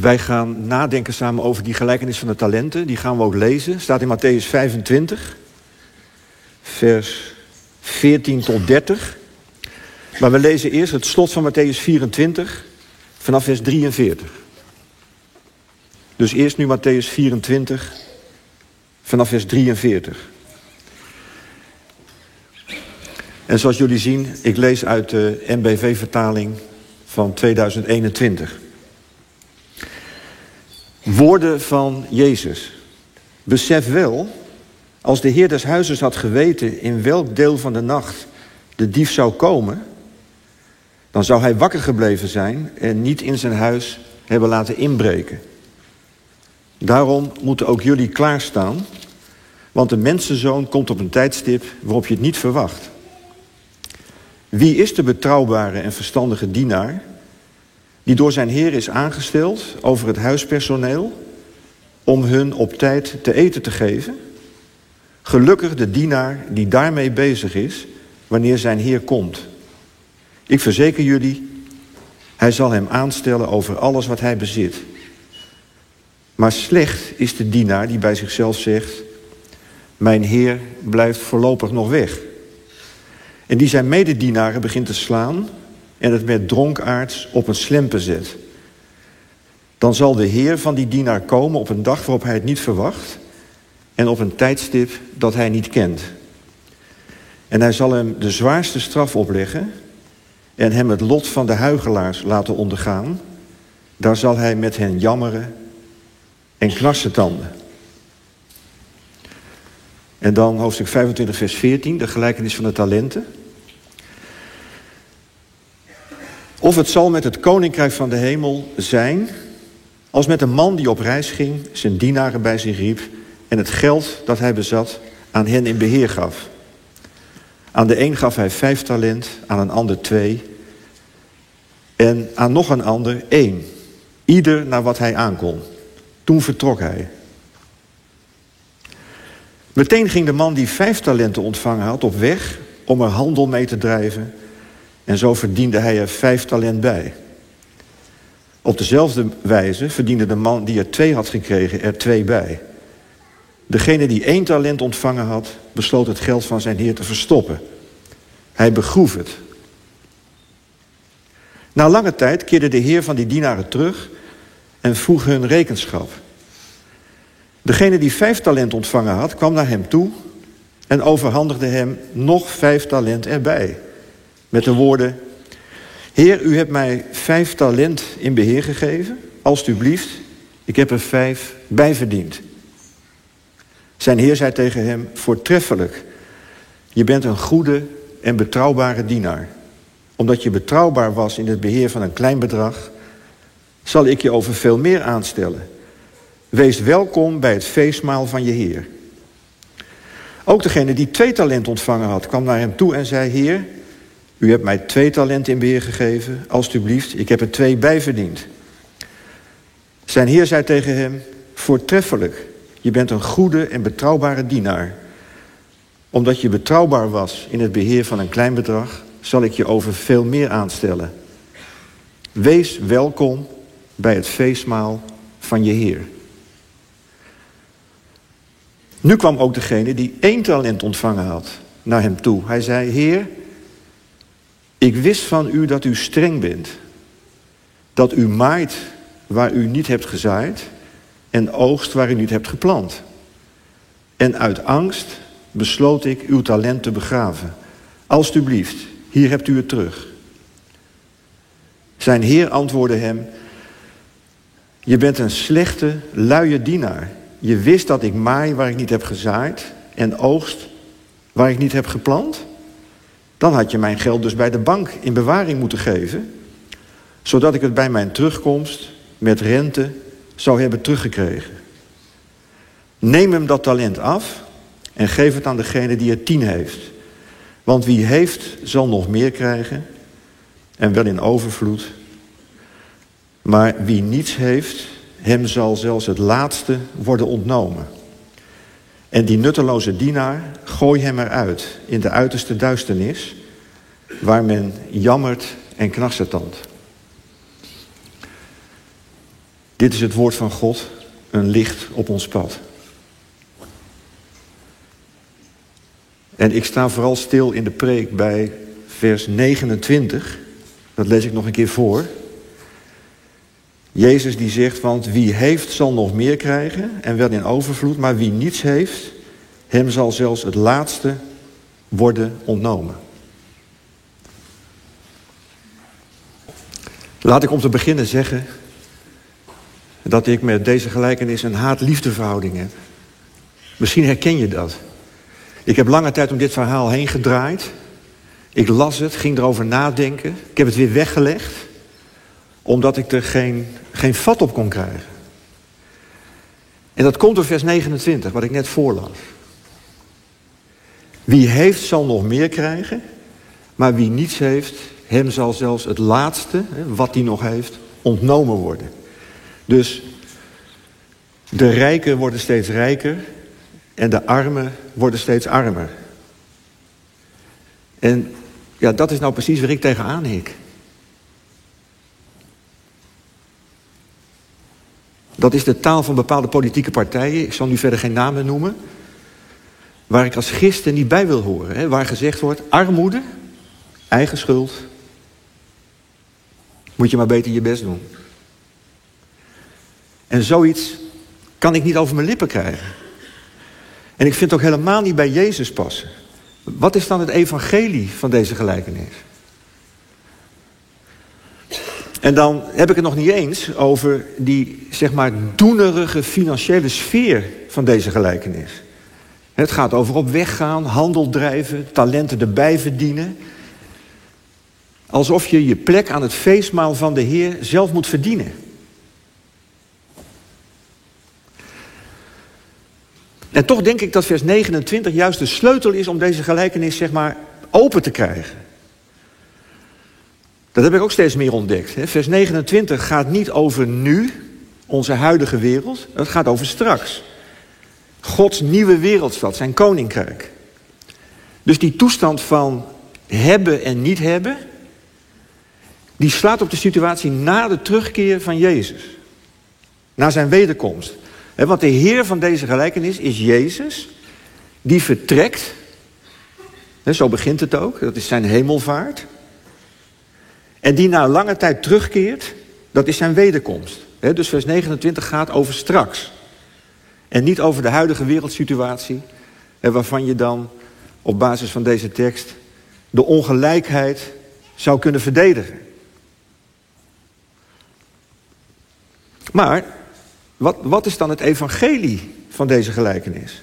Wij gaan nadenken samen over die gelijkenis van de talenten. Die gaan we ook lezen. Staat in Matthäus 25, vers 14 tot 30. Maar we lezen eerst het slot van Matthäus 24 vanaf vers 43. Dus eerst nu Matthäus 24 vanaf vers 43. En zoals jullie zien, ik lees uit de NBV-vertaling van 2021. Woorden van Jezus. Besef wel, als de Heer des Huizes had geweten in welk deel van de nacht de dief zou komen, dan zou hij wakker gebleven zijn en niet in zijn huis hebben laten inbreken. Daarom moeten ook jullie klaarstaan, want de mensenzoon komt op een tijdstip waarop je het niet verwacht. Wie is de betrouwbare en verstandige dienaar die door zijn heer is aangesteld over het huispersoneel om hun op tijd te eten te geven? Gelukkig de dienaar die daarmee bezig is wanneer zijn heer komt. Ik verzeker jullie, hij zal hem aanstellen over alles wat hij bezit. Maar slecht is de dienaar die bij zichzelf zegt: Mijn heer blijft voorlopig nog weg. En die zijn mededienaren begint te slaan en het met dronkaards op een slempen zet. Dan zal de heer van die dienaar komen op een dag waarop hij het niet verwacht en op een tijdstip dat hij niet kent. En hij zal hem de zwaarste straf opleggen en hem het lot van de huigelaars laten ondergaan. Daar zal hij met hen jammeren en tanden. En dan hoofdstuk 25, vers 14, de gelijkenis van de talenten. Of het zal met het koninkrijk van de hemel zijn als met een man die op reis ging, zijn dienaren bij zich riep en het geld dat hij bezat aan hen in beheer gaf. Aan de een gaf hij vijf talent, aan een ander twee en aan nog een ander één. Ieder naar wat hij aankon. Toen vertrok hij. Meteen ging de man die vijf talenten ontvangen had op weg om er handel mee te drijven. En zo verdiende hij er vijf talent bij. Op dezelfde wijze verdiende de man die er twee had gekregen er twee bij. Degene die één talent ontvangen had, besloot het geld van zijn heer te verstoppen. Hij begroef het. Na lange tijd keerde de heer van die dienaren terug en vroeg hun rekenschap. Degene die vijf talent ontvangen had, kwam naar hem toe en overhandigde hem nog vijf talent erbij. Met de woorden: Heer, u hebt mij vijf talent in beheer gegeven. Alsjeblieft, ik heb er vijf bij verdiend. Zijn heer zei tegen hem: Voortreffelijk, je bent een goede en betrouwbare dienaar. Omdat je betrouwbaar was in het beheer van een klein bedrag, zal ik je over veel meer aanstellen. Wees welkom bij het feestmaal van je Heer. Ook degene die twee talent ontvangen had, kwam naar hem toe en zei: Heer, u hebt mij twee talenten in beheer gegeven, alstublieft, ik heb er twee bij verdiend. Zijn Heer zei tegen hem: Voortreffelijk, je bent een goede en betrouwbare dienaar. Omdat je betrouwbaar was in het beheer van een klein bedrag, zal ik je over veel meer aanstellen. Wees welkom bij het feestmaal van je Heer. Nu kwam ook degene die één talent ontvangen had naar hem toe. Hij zei: Heer, ik wist van u dat u streng bent. Dat u maait waar u niet hebt gezaaid en oogst waar u niet hebt geplant. En uit angst besloot ik uw talent te begraven. Alsjeblieft, hier hebt u het terug. Zijn heer antwoordde hem: Je bent een slechte, luie dienaar. Je wist dat ik maai waar ik niet heb gezaaid en oogst waar ik niet heb geplant. Dan had je mijn geld dus bij de bank in bewaring moeten geven, zodat ik het bij mijn terugkomst met rente zou hebben teruggekregen. Neem hem dat talent af en geef het aan degene die er tien heeft. Want wie heeft, zal nog meer krijgen en wel in overvloed. Maar wie niets heeft, hem zal zelfs het laatste worden ontnomen. En die nutteloze dienaar, gooi hem eruit in de uiterste duisternis, waar men jammert en knarsetand. Dit is het woord van God, een licht op ons pad. En ik sta vooral stil in de preek bij vers 29. Dat lees ik nog een keer voor. Jezus die zegt, want wie heeft zal nog meer krijgen en wel in overvloed, maar wie niets heeft, hem zal zelfs het laatste worden ontnomen. Laat ik om te beginnen zeggen dat ik met deze gelijkenis een haat-liefdeverhouding heb. Misschien herken je dat. Ik heb lange tijd om dit verhaal heen gedraaid. Ik las het, ging erover nadenken. Ik heb het weer weggelegd. Omdat ik er geen, geen vat op kon krijgen. En dat komt door vers 29, wat ik net voorlas. Wie heeft zal nog meer krijgen. Maar wie niets heeft, hem zal zelfs het laatste, wat hij nog heeft, ontnomen worden. Dus de rijken worden steeds rijker en de armen worden steeds armer. En ja, dat is nou precies waar ik tegenaan hik. Dat is de taal van bepaalde politieke partijen. Ik zal nu verder geen namen noemen. Waar ik als gisten niet bij wil horen. Hè, waar gezegd wordt, armoede, eigen schuld. Moet je maar beter je best doen. En zoiets kan ik niet over mijn lippen krijgen. En ik vind het ook helemaal niet bij Jezus passen. Wat is dan het evangelie van deze gelijkenis? En dan heb ik het nog niet eens over die, zeg maar, doenerige financiële sfeer van deze gelijkenis. Het gaat over op weg gaan, handel drijven, talenten erbij verdienen. Alsof je je plek aan het feestmaal van de Heer zelf moet verdienen. En toch denk ik dat vers 29 juist de sleutel is om deze gelijkenis zeg maar open te krijgen. Dat heb ik ook steeds meer ontdekt. Vers 29 gaat niet over nu, onze huidige wereld. Het gaat over straks. Gods nieuwe wereldstad, zijn koninkrijk. Dus die toestand van hebben en niet hebben, die slaat op de situatie na de terugkeer van Jezus. Na zijn wederkomst. Want de Heer van deze gelijkenis is Jezus, die vertrekt. Zo begint het ook, dat is zijn hemelvaart. En die na lange tijd terugkeert, dat is zijn wederkomst. Dus vers 29 gaat over straks. En niet over de huidige wereldsituatie, waarvan je dan op basis van deze tekst de ongelijkheid zou kunnen verdedigen. Maar wat, wat is dan het evangelie van deze gelijkenis?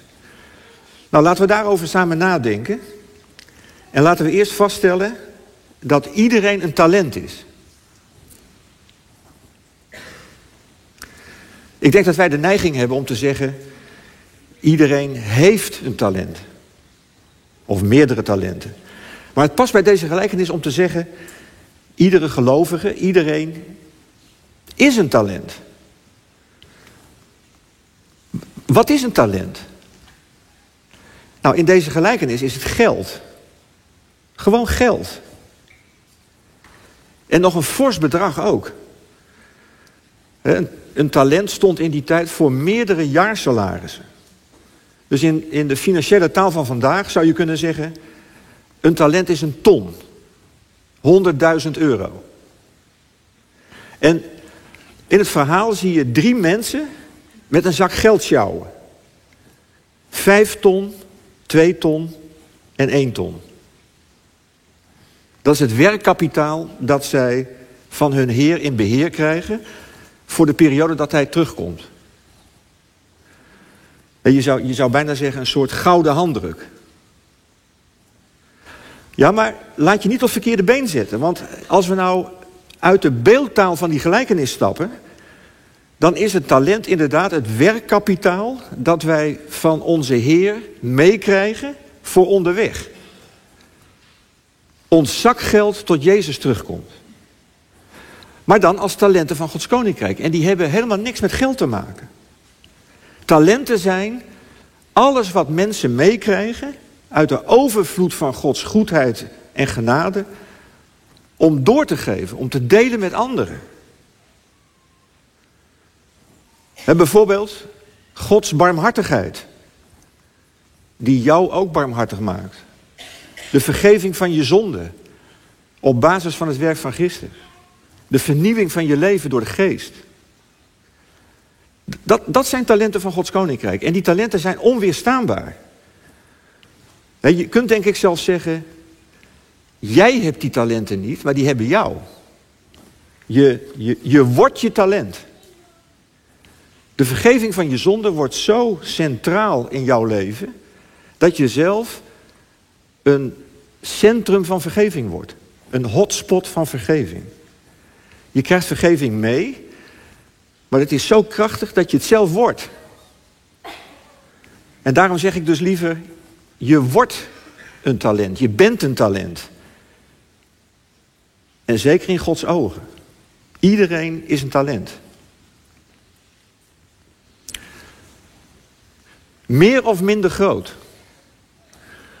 Nou, laten we daarover samen nadenken. En laten we eerst vaststellen dat iedereen een talent is. Ik denk dat wij de neiging hebben om te zeggen: iedereen heeft een talent. Of meerdere talenten. Maar het past bij deze gelijkenis om te zeggen: iedere gelovige, iedereen is een talent. Wat is een talent? Nou, in deze gelijkenis is het geld. Gewoon geld. En nog een fors bedrag ook. Een, talent stond in die tijd voor meerdere jaarsalarissen. Dus in, in de financiële taal van vandaag zou je kunnen zeggen... een talent is een ton. 100.000 euro. En in het verhaal zie je drie mensen met een zak geld sjouwen. Vijf ton, twee ton en één ton. Dat is het werkkapitaal dat zij van hun heer in beheer krijgen voor de periode dat hij terugkomt. En je, zou, je zou bijna zeggen een soort gouden handdruk. Ja, maar laat je niet op verkeerde been zetten. Want als we nou uit de beeldtaal van die gelijkenis stappen dan is het talent inderdaad het werkkapitaal dat wij van onze Heer meekrijgen voor onderweg. Ons zakgeld tot Jezus terugkomt. Maar dan als talenten van Gods koninkrijk. En die hebben helemaal niks met geld te maken. Talenten zijn alles wat mensen meekrijgen uit de overvloed van Gods goedheid en genade om door te geven, om te delen met anderen. bijvoorbeeld Gods barmhartigheid, die jou ook barmhartig maakt. De vergeving van je zonde op basis van het werk van Christus. De vernieuwing van je leven door de geest. Dat, dat zijn talenten van Gods koninkrijk. En die talenten zijn onweerstaanbaar. Je kunt denk ik zelfs zeggen, jij hebt die talenten niet, maar die hebben jou. Je, je, je wordt je talent. De vergeving van je zonde wordt zo centraal in jouw leven dat je zelf een centrum van vergeving wordt. Een hotspot van vergeving. Je krijgt vergeving mee, maar het is zo krachtig dat je het zelf wordt. En daarom zeg ik dus liever, je wordt een talent, je bent een talent. En zeker in Gods ogen. Iedereen is een talent. Meer of minder groot.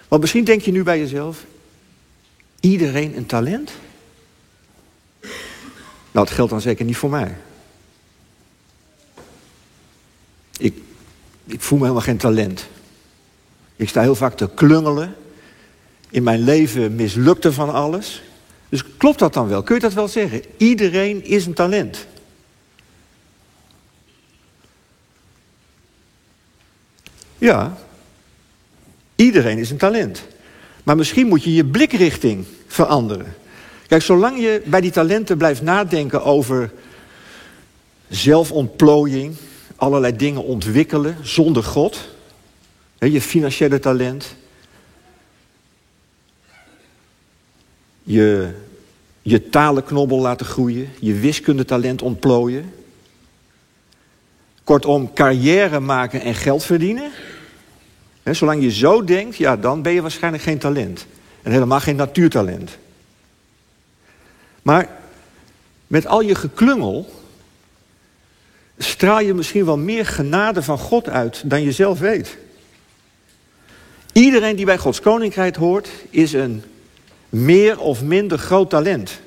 Want misschien denk je nu bij jezelf, iedereen een talent? Nou, dat geldt dan zeker niet voor mij. Ik, ik voel me helemaal geen talent. Ik sta heel vaak te klungelen. In mijn leven mislukte van alles. Dus klopt dat dan wel? Kun je dat wel zeggen? Iedereen is een talent. Ja, iedereen is een talent. Maar misschien moet je je blikrichting veranderen. Kijk, zolang je bij die talenten blijft nadenken over zelfontplooiing, allerlei dingen ontwikkelen zonder God, je financiële talent, je, je talenknobbel laten groeien, je wiskundetalent ontplooien. Kortom, carrière maken en geld verdienen. Zolang je zo denkt, ja, dan ben je waarschijnlijk geen talent. En helemaal geen natuurtalent. Maar met al je geklungel straal je misschien wel meer genade van God uit dan je zelf weet. Iedereen die bij Gods koninkrijk hoort, is een meer of minder groot talent.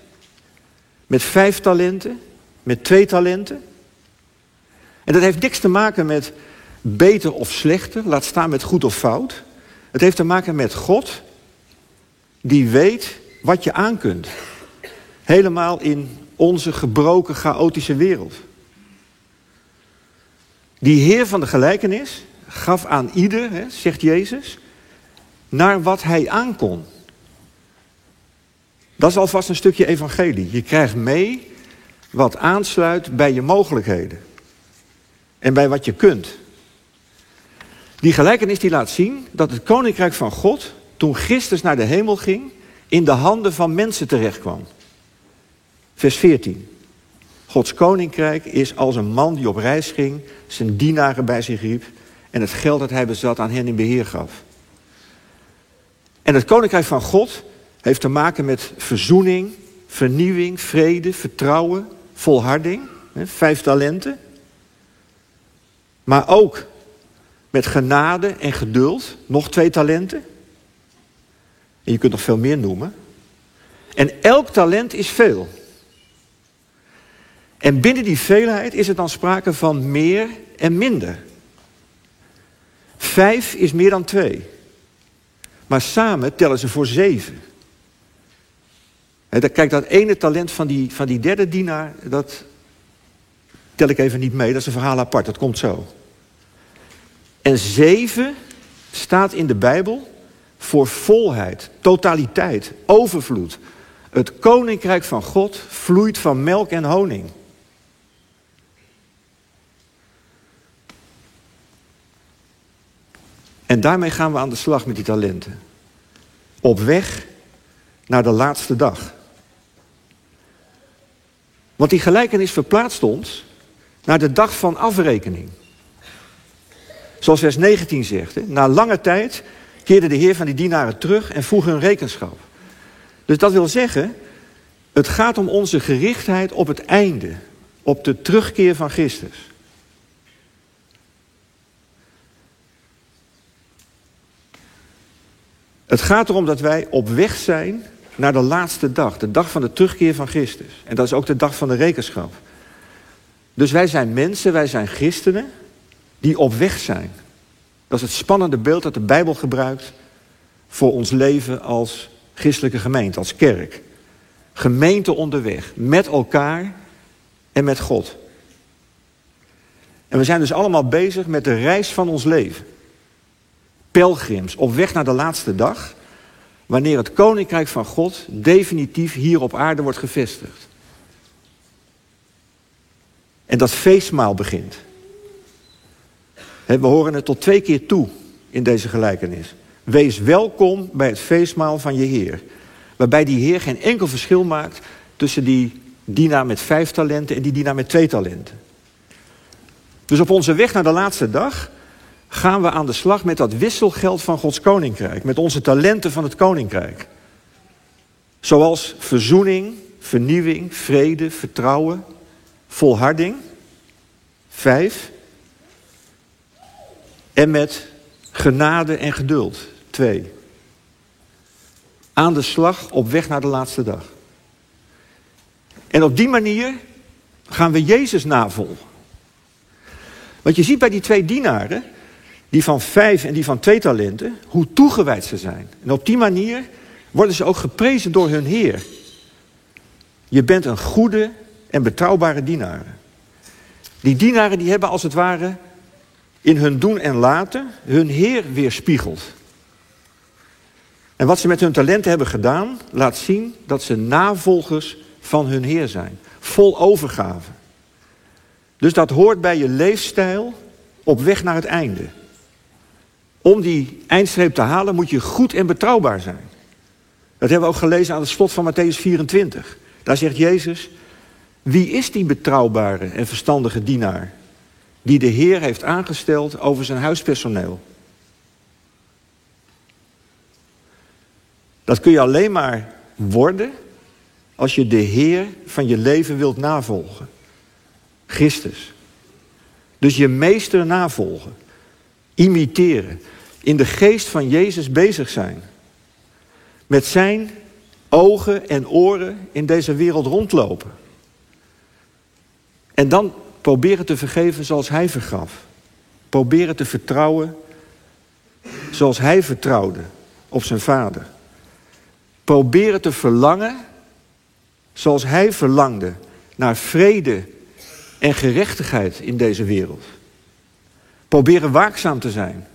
Met vijf talenten, met twee talenten. En dat heeft niks te maken met beter of slechter, laat staan met goed of fout. Het heeft te maken met God, die weet wat je aan kunt. Helemaal in onze gebroken, chaotische wereld. Die Heer van de gelijkenis gaf aan ieder, hè, zegt Jezus, naar wat hij aankon. Dat is alvast een stukje evangelie. Je krijgt mee wat aansluit bij je mogelijkheden. En bij wat je kunt. Die gelijkenis die laat zien dat het koninkrijk van God, toen Christus naar de hemel ging, in de handen van mensen terechtkwam. Vers 14. Gods koninkrijk is als een man die op reis ging, zijn dienaren bij zich riep en het geld dat hij bezat aan hen in beheer gaf. En het koninkrijk van God heeft te maken met verzoening, vernieuwing, vrede, vertrouwen, volharding. Vijf talenten. Maar ook met genade en geduld. Nog twee talenten. En je kunt nog veel meer noemen. En elk talent is veel. En binnen die veelheid is er dan sprake van meer en minder. Vijf is meer dan twee. Maar samen tellen ze voor zeven. kijk, dat ene talent van die, van die derde dienaar, dat tel ik even niet mee. Dat is een verhaal apart, dat komt zo. En zeven staat in de Bijbel voor volheid, totaliteit, overvloed. Het koninkrijk van God vloeit van melk en honing. En daarmee gaan we aan de slag met die talenten. Op weg naar de laatste dag. Want die gelijkenis verplaatst ons naar de dag van afrekening. Zoals vers 19 zegt. Hè? Na lange tijd keerde de Heer van die dienaren terug en vroeg hun rekenschap. Dus dat wil zeggen, het gaat om onze gerichtheid op het einde. Op de terugkeer van Christus. Het gaat erom dat wij op weg zijn naar de laatste dag. De dag van de terugkeer van Christus. En dat is ook de dag van de rekenschap. Dus wij zijn mensen, wij zijn christenen die op weg zijn. Dat is het spannende beeld dat de Bijbel gebruikt voor ons leven als christelijke gemeente, als kerk. Gemeente onderweg, met elkaar en met God. En we zijn dus allemaal bezig met de reis van ons leven. Pelgrims, op weg naar de laatste dag, wanneer het koninkrijk van God definitief hier op aarde wordt gevestigd. En dat feestmaal begint. We horen het tot twee keer toe in deze gelijkenis. Wees welkom bij het feestmaal van je Heer. Waarbij die Heer geen enkel verschil maakt tussen die dienaar met vijf talenten en die dienaar met twee talenten. Dus op onze weg naar de laatste dag gaan we aan de slag met dat wisselgeld van Gods koninkrijk. Met onze talenten van het koninkrijk. Zoals verzoening, vernieuwing, vrede, vertrouwen, volharding. Vijf. En met genade en geduld. Twee. Aan de slag op weg naar de laatste dag. En op die manier gaan we Jezus navolgen. Want je ziet bij die twee dienaren, die van vijf en die van twee talenten, hoe toegewijd ze zijn. En op die manier worden ze ook geprezen door hun Heer. Je bent een goede en betrouwbare dienaar. Die dienaren die hebben als het ware in hun doen en laten hun Heer weerspiegeld. En wat ze met hun talenten hebben gedaan, laat zien dat ze navolgers van hun Heer zijn. Vol overgave. Dus dat hoort bij je leefstijl op weg naar het einde. Om die eindstreep te halen moet je goed en betrouwbaar zijn. Dat hebben we ook gelezen aan het slot van Matthäus 24. Daar zegt Jezus, wie is die betrouwbare en verstandige dienaar die de Heer heeft aangesteld over zijn huispersoneel? Dat kun je alleen maar worden als je de Heer van je leven wilt navolgen. Christus. Dus je meester navolgen, imiteren, in de geest van Jezus bezig zijn. Met zijn ogen en oren in deze wereld rondlopen. En dan proberen te vergeven zoals hij vergaf. Proberen te vertrouwen zoals hij vertrouwde op zijn vader. Proberen te verlangen zoals hij verlangde naar vrede en gerechtigheid in deze wereld. Proberen waakzaam te zijn,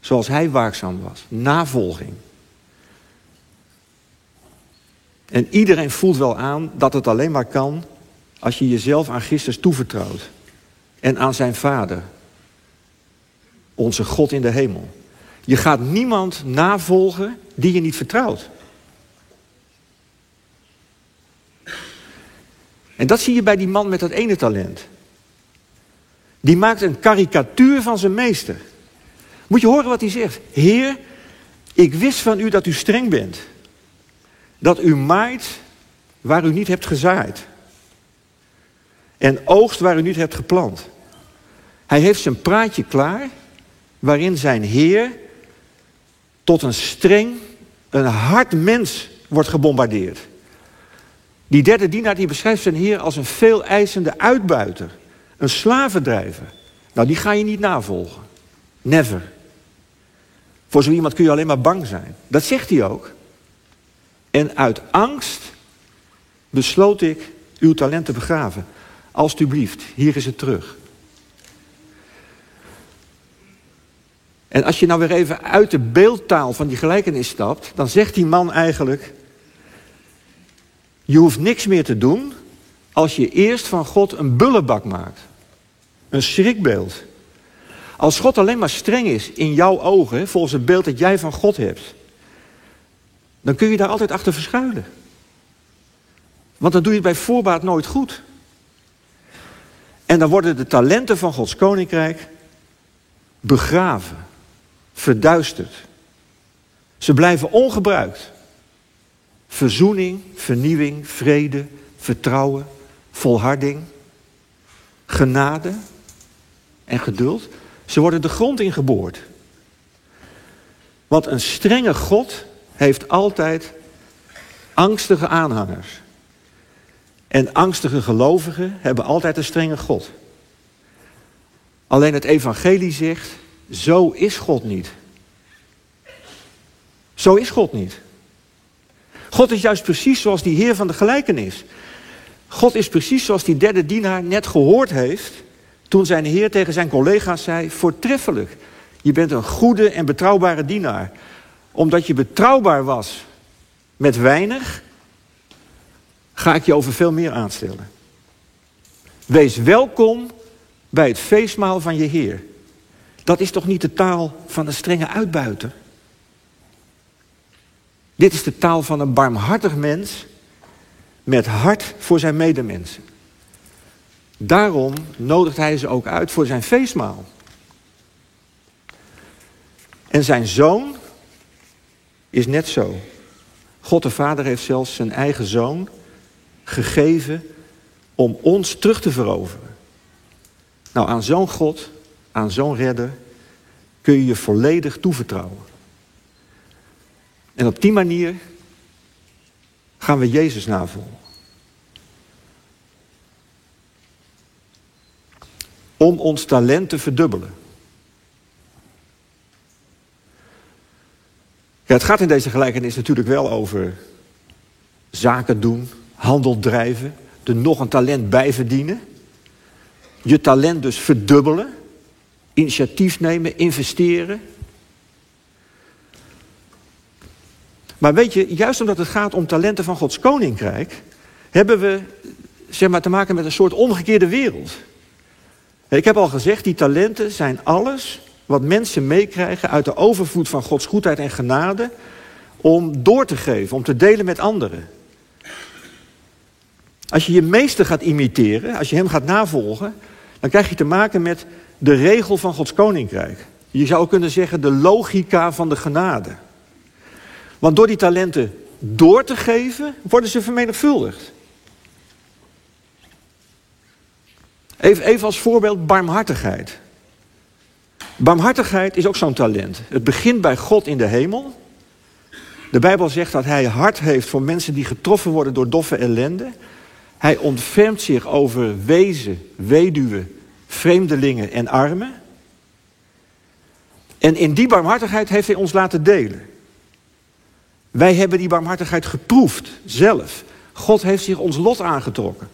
zoals hij waakzaam was. Navolging. En iedereen voelt wel aan dat het alleen maar kan als je jezelf aan Christus toevertrouwt. En aan zijn Vader. Onze God in de hemel. Je gaat niemand navolgen die je niet vertrouwt. En dat zie je bij die man met dat ene talent. Die maakt een karikatuur van zijn meester. Moet je horen wat hij zegt. Heer, ik wist van u dat u streng bent. Dat u maait waar u niet hebt gezaaid. En oogst waar u niet hebt geplant. Hij heeft zijn praatje klaar, waarin zijn Heer tot een streng, een hard mens wordt gebombardeerd. Die derde dienaar die beschrijft zijn Heer als een veel eisende uitbuiter. Een slavendrijver. Nou, die ga je niet navolgen. Never. Voor zo iemand kun je alleen maar bang zijn. Dat zegt hij ook. En uit angst besloot ik uw talent te begraven. Alsjeblieft, hier is het terug. En als je nou weer even uit de beeldtaal van die gelijkenis stapt, dan zegt die man eigenlijk: Je hoeft niks meer te doen als je eerst van God een bullebak maakt. Een schrikbeeld. Als God alleen maar streng is in jouw ogen, volgens het beeld dat jij van God hebt, dan kun je daar altijd achter verschuilen. Want dan doe je het bij voorbaat nooit goed. En dan worden de talenten van Gods koninkrijk begraven, verduisterd. Ze blijven ongebruikt. Verzoening, vernieuwing, vrede, vertrouwen, volharding, genade en geduld. Ze worden de grond ingeboord. Want een strenge God heeft altijd angstige aanhangers. En angstige gelovigen hebben altijd een strenge God. Alleen het evangelie zegt, zo is God niet. Zo is God niet. God is juist precies zoals die Heer van de gelijkenis. God is precies zoals die derde dienaar net gehoord heeft toen zijn Heer tegen zijn collega's zei: Voortreffelijk, je bent een goede en betrouwbare dienaar. Omdat je betrouwbaar was met weinig, ga ik je over veel meer aanstellen. Wees welkom bij het feestmaal van je Heer. Dat is toch niet de taal van een strenge uitbuiter? Dit is de taal van een barmhartig mens met hart voor zijn medemensen. Daarom nodigt hij ze ook uit voor zijn feestmaal. En zijn zoon is net zo. God de Vader heeft zelfs zijn eigen zoon gegeven om ons terug te veroveren. Nou, aan zo'n God, aan zo'n redder, kun je je volledig toevertrouwen. En op die manier gaan we Jezus navolgen. Om ons talent te verdubbelen. Ja, het gaat in deze gelijkenis natuurlijk wel over zaken doen, handel drijven, er nog een talent bij verdienen. Je talent dus verdubbelen, initiatief nemen, investeren. Maar weet je, juist omdat het gaat om talenten van Gods koninkrijk, hebben we zeg maar, te maken met een soort omgekeerde wereld. Ik heb al gezegd, die talenten zijn alles wat mensen meekrijgen uit de overvloed van Gods goedheid en genade om door te geven, om te delen met anderen. Als je je meester gaat imiteren, als je hem gaat navolgen, dan krijg je te maken met de regel van Gods koninkrijk. Je zou kunnen zeggen de logica van de genade. Want door die talenten door te geven, worden ze vermenigvuldigd. Even, even als voorbeeld barmhartigheid. Barmhartigheid is ook zo'n talent. Het begint bij God in de hemel. De Bijbel zegt dat hij hart heeft voor mensen die getroffen worden door doffe ellende. Hij ontfermt zich over wezen, weduwen, vreemdelingen en armen. En in die barmhartigheid heeft hij ons laten delen. Wij hebben die barmhartigheid geproefd, zelf. God heeft zich ons lot aangetrokken.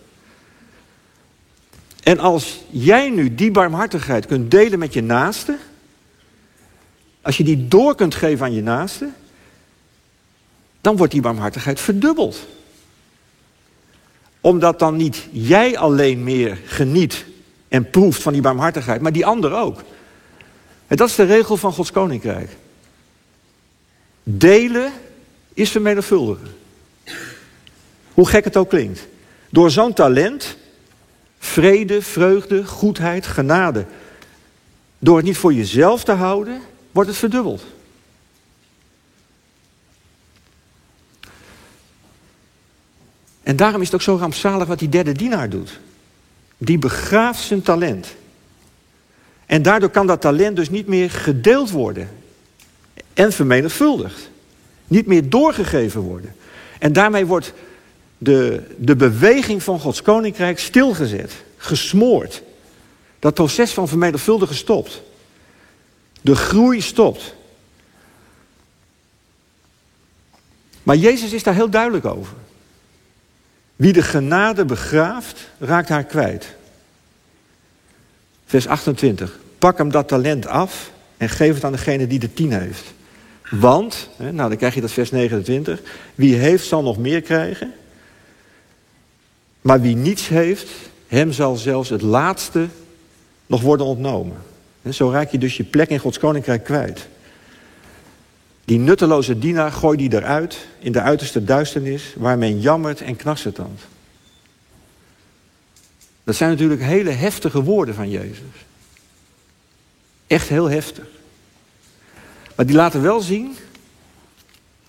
En als jij nu die barmhartigheid kunt delen met je naaste, als je die door kunt geven aan je naaste, dan wordt die barmhartigheid verdubbeld. Omdat dan niet jij alleen meer geniet en proeft van die barmhartigheid, maar die ander ook. En dat is de regel van Gods koninkrijk. Delen is vermenigvuldigen. Hoe gek het ook klinkt. Door zo'n talent vrede, vreugde, goedheid, genade. Door het niet voor jezelf te houden, wordt het verdubbeld. En daarom is het ook zo rampzalig wat die derde dienaar doet. Die begraaft zijn talent. En daardoor kan dat talent dus niet meer gedeeld worden. En vermenigvuldigd. Niet meer doorgegeven worden. En daarmee wordt de, de beweging van Gods koninkrijk stilgezet, gesmoord. Dat proces van vermenigvuldigen stopt. De groei stopt. Maar Jezus is daar heel duidelijk over. Wie de genade begraaft, raakt haar kwijt. Vers 28. Pak hem dat talent af en geef het aan degene die de tien heeft. Want, nou dan krijg je dat vers 29. Wie heeft zal nog meer krijgen. Maar wie niets heeft, hem zal zelfs het laatste nog worden ontnomen. En zo raak je dus je plek in Gods koninkrijk kwijt. Die nutteloze dienaar gooi die eruit in de uiterste duisternis waar men jammert en knarsetandt. Dat zijn natuurlijk hele heftige woorden van Jezus. Echt heel heftig. Maar die laten wel zien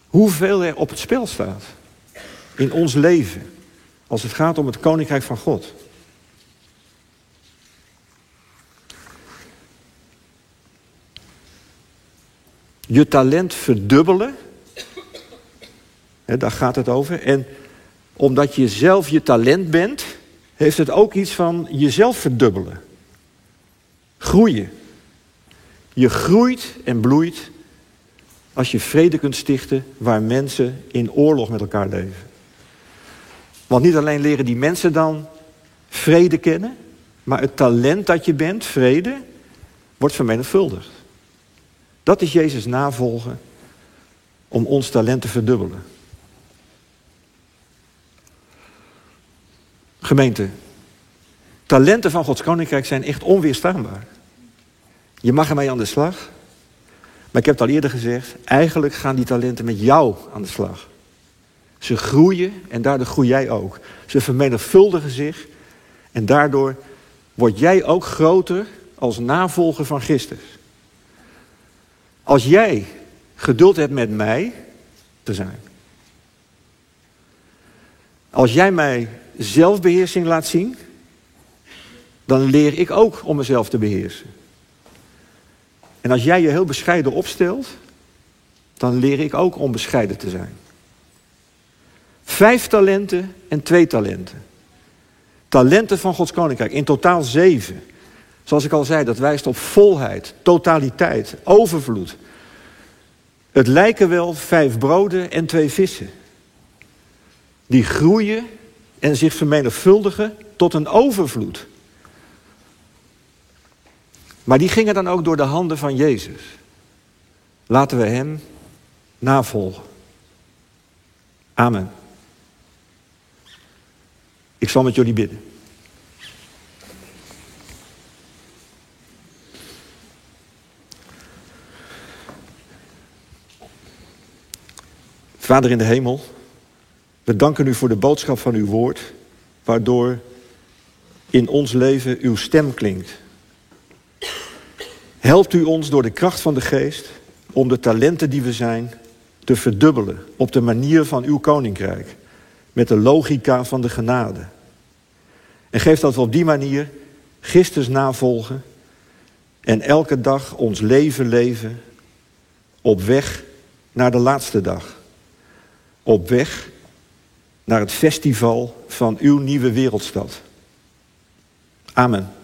hoeveel er op het spel staat in ons leven. Als het gaat om het koninkrijk van God. Je talent verdubbelen. Daar gaat het over. En omdat je zelf je talent bent, heeft het ook iets van jezelf verdubbelen. groeien. Je groeit en bloeit als je vrede kunt stichten waar mensen in oorlog met elkaar leven. Want niet alleen leren die mensen dan vrede kennen, maar het talent dat je bent, vrede, wordt vermenigvuldigd. Dat is Jezus navolgen om ons talent te verdubbelen. Gemeente, talenten van Gods Koninkrijk zijn echt onweerstaanbaar. Je mag ermee aan de slag. Maar ik heb het al eerder gezegd, eigenlijk gaan die talenten met jou aan de slag. Ze groeien en daardoor groei jij ook. Ze vermenigvuldigen zich en daardoor word jij ook groter als navolger van Christus. Als jij geduld hebt met mij te zijn. Als jij mij zelfbeheersing laat zien, dan leer ik ook om mezelf te beheersen. En als jij je heel bescheiden opstelt, dan leer ik ook om bescheiden te zijn. Vijf talenten en twee talenten. Talenten van Gods Koninkrijk, in totaal zeven. Zoals ik al zei, dat wijst op volheid, totaliteit, overvloed. Het lijken wel vijf broden en twee vissen. Die groeien en zich vermenigvuldigen tot een overvloed. Maar die gingen dan ook door de handen van Jezus. Laten we Hem navolgen. Amen. Ik zal met jullie bidden. Vader in de hemel, we danken u voor de boodschap van uw woord, waardoor in ons leven uw stem klinkt. Helpt u ons door de kracht van de geest om de talenten die we zijn te verdubbelen op de manier van uw koninkrijk, met de logica van de genade. En geef dat we op die manier Christus navolgen en elke dag ons leven leven op weg naar de laatste dag. Op weg naar het festival van uw nieuwe wereldstad. Amen.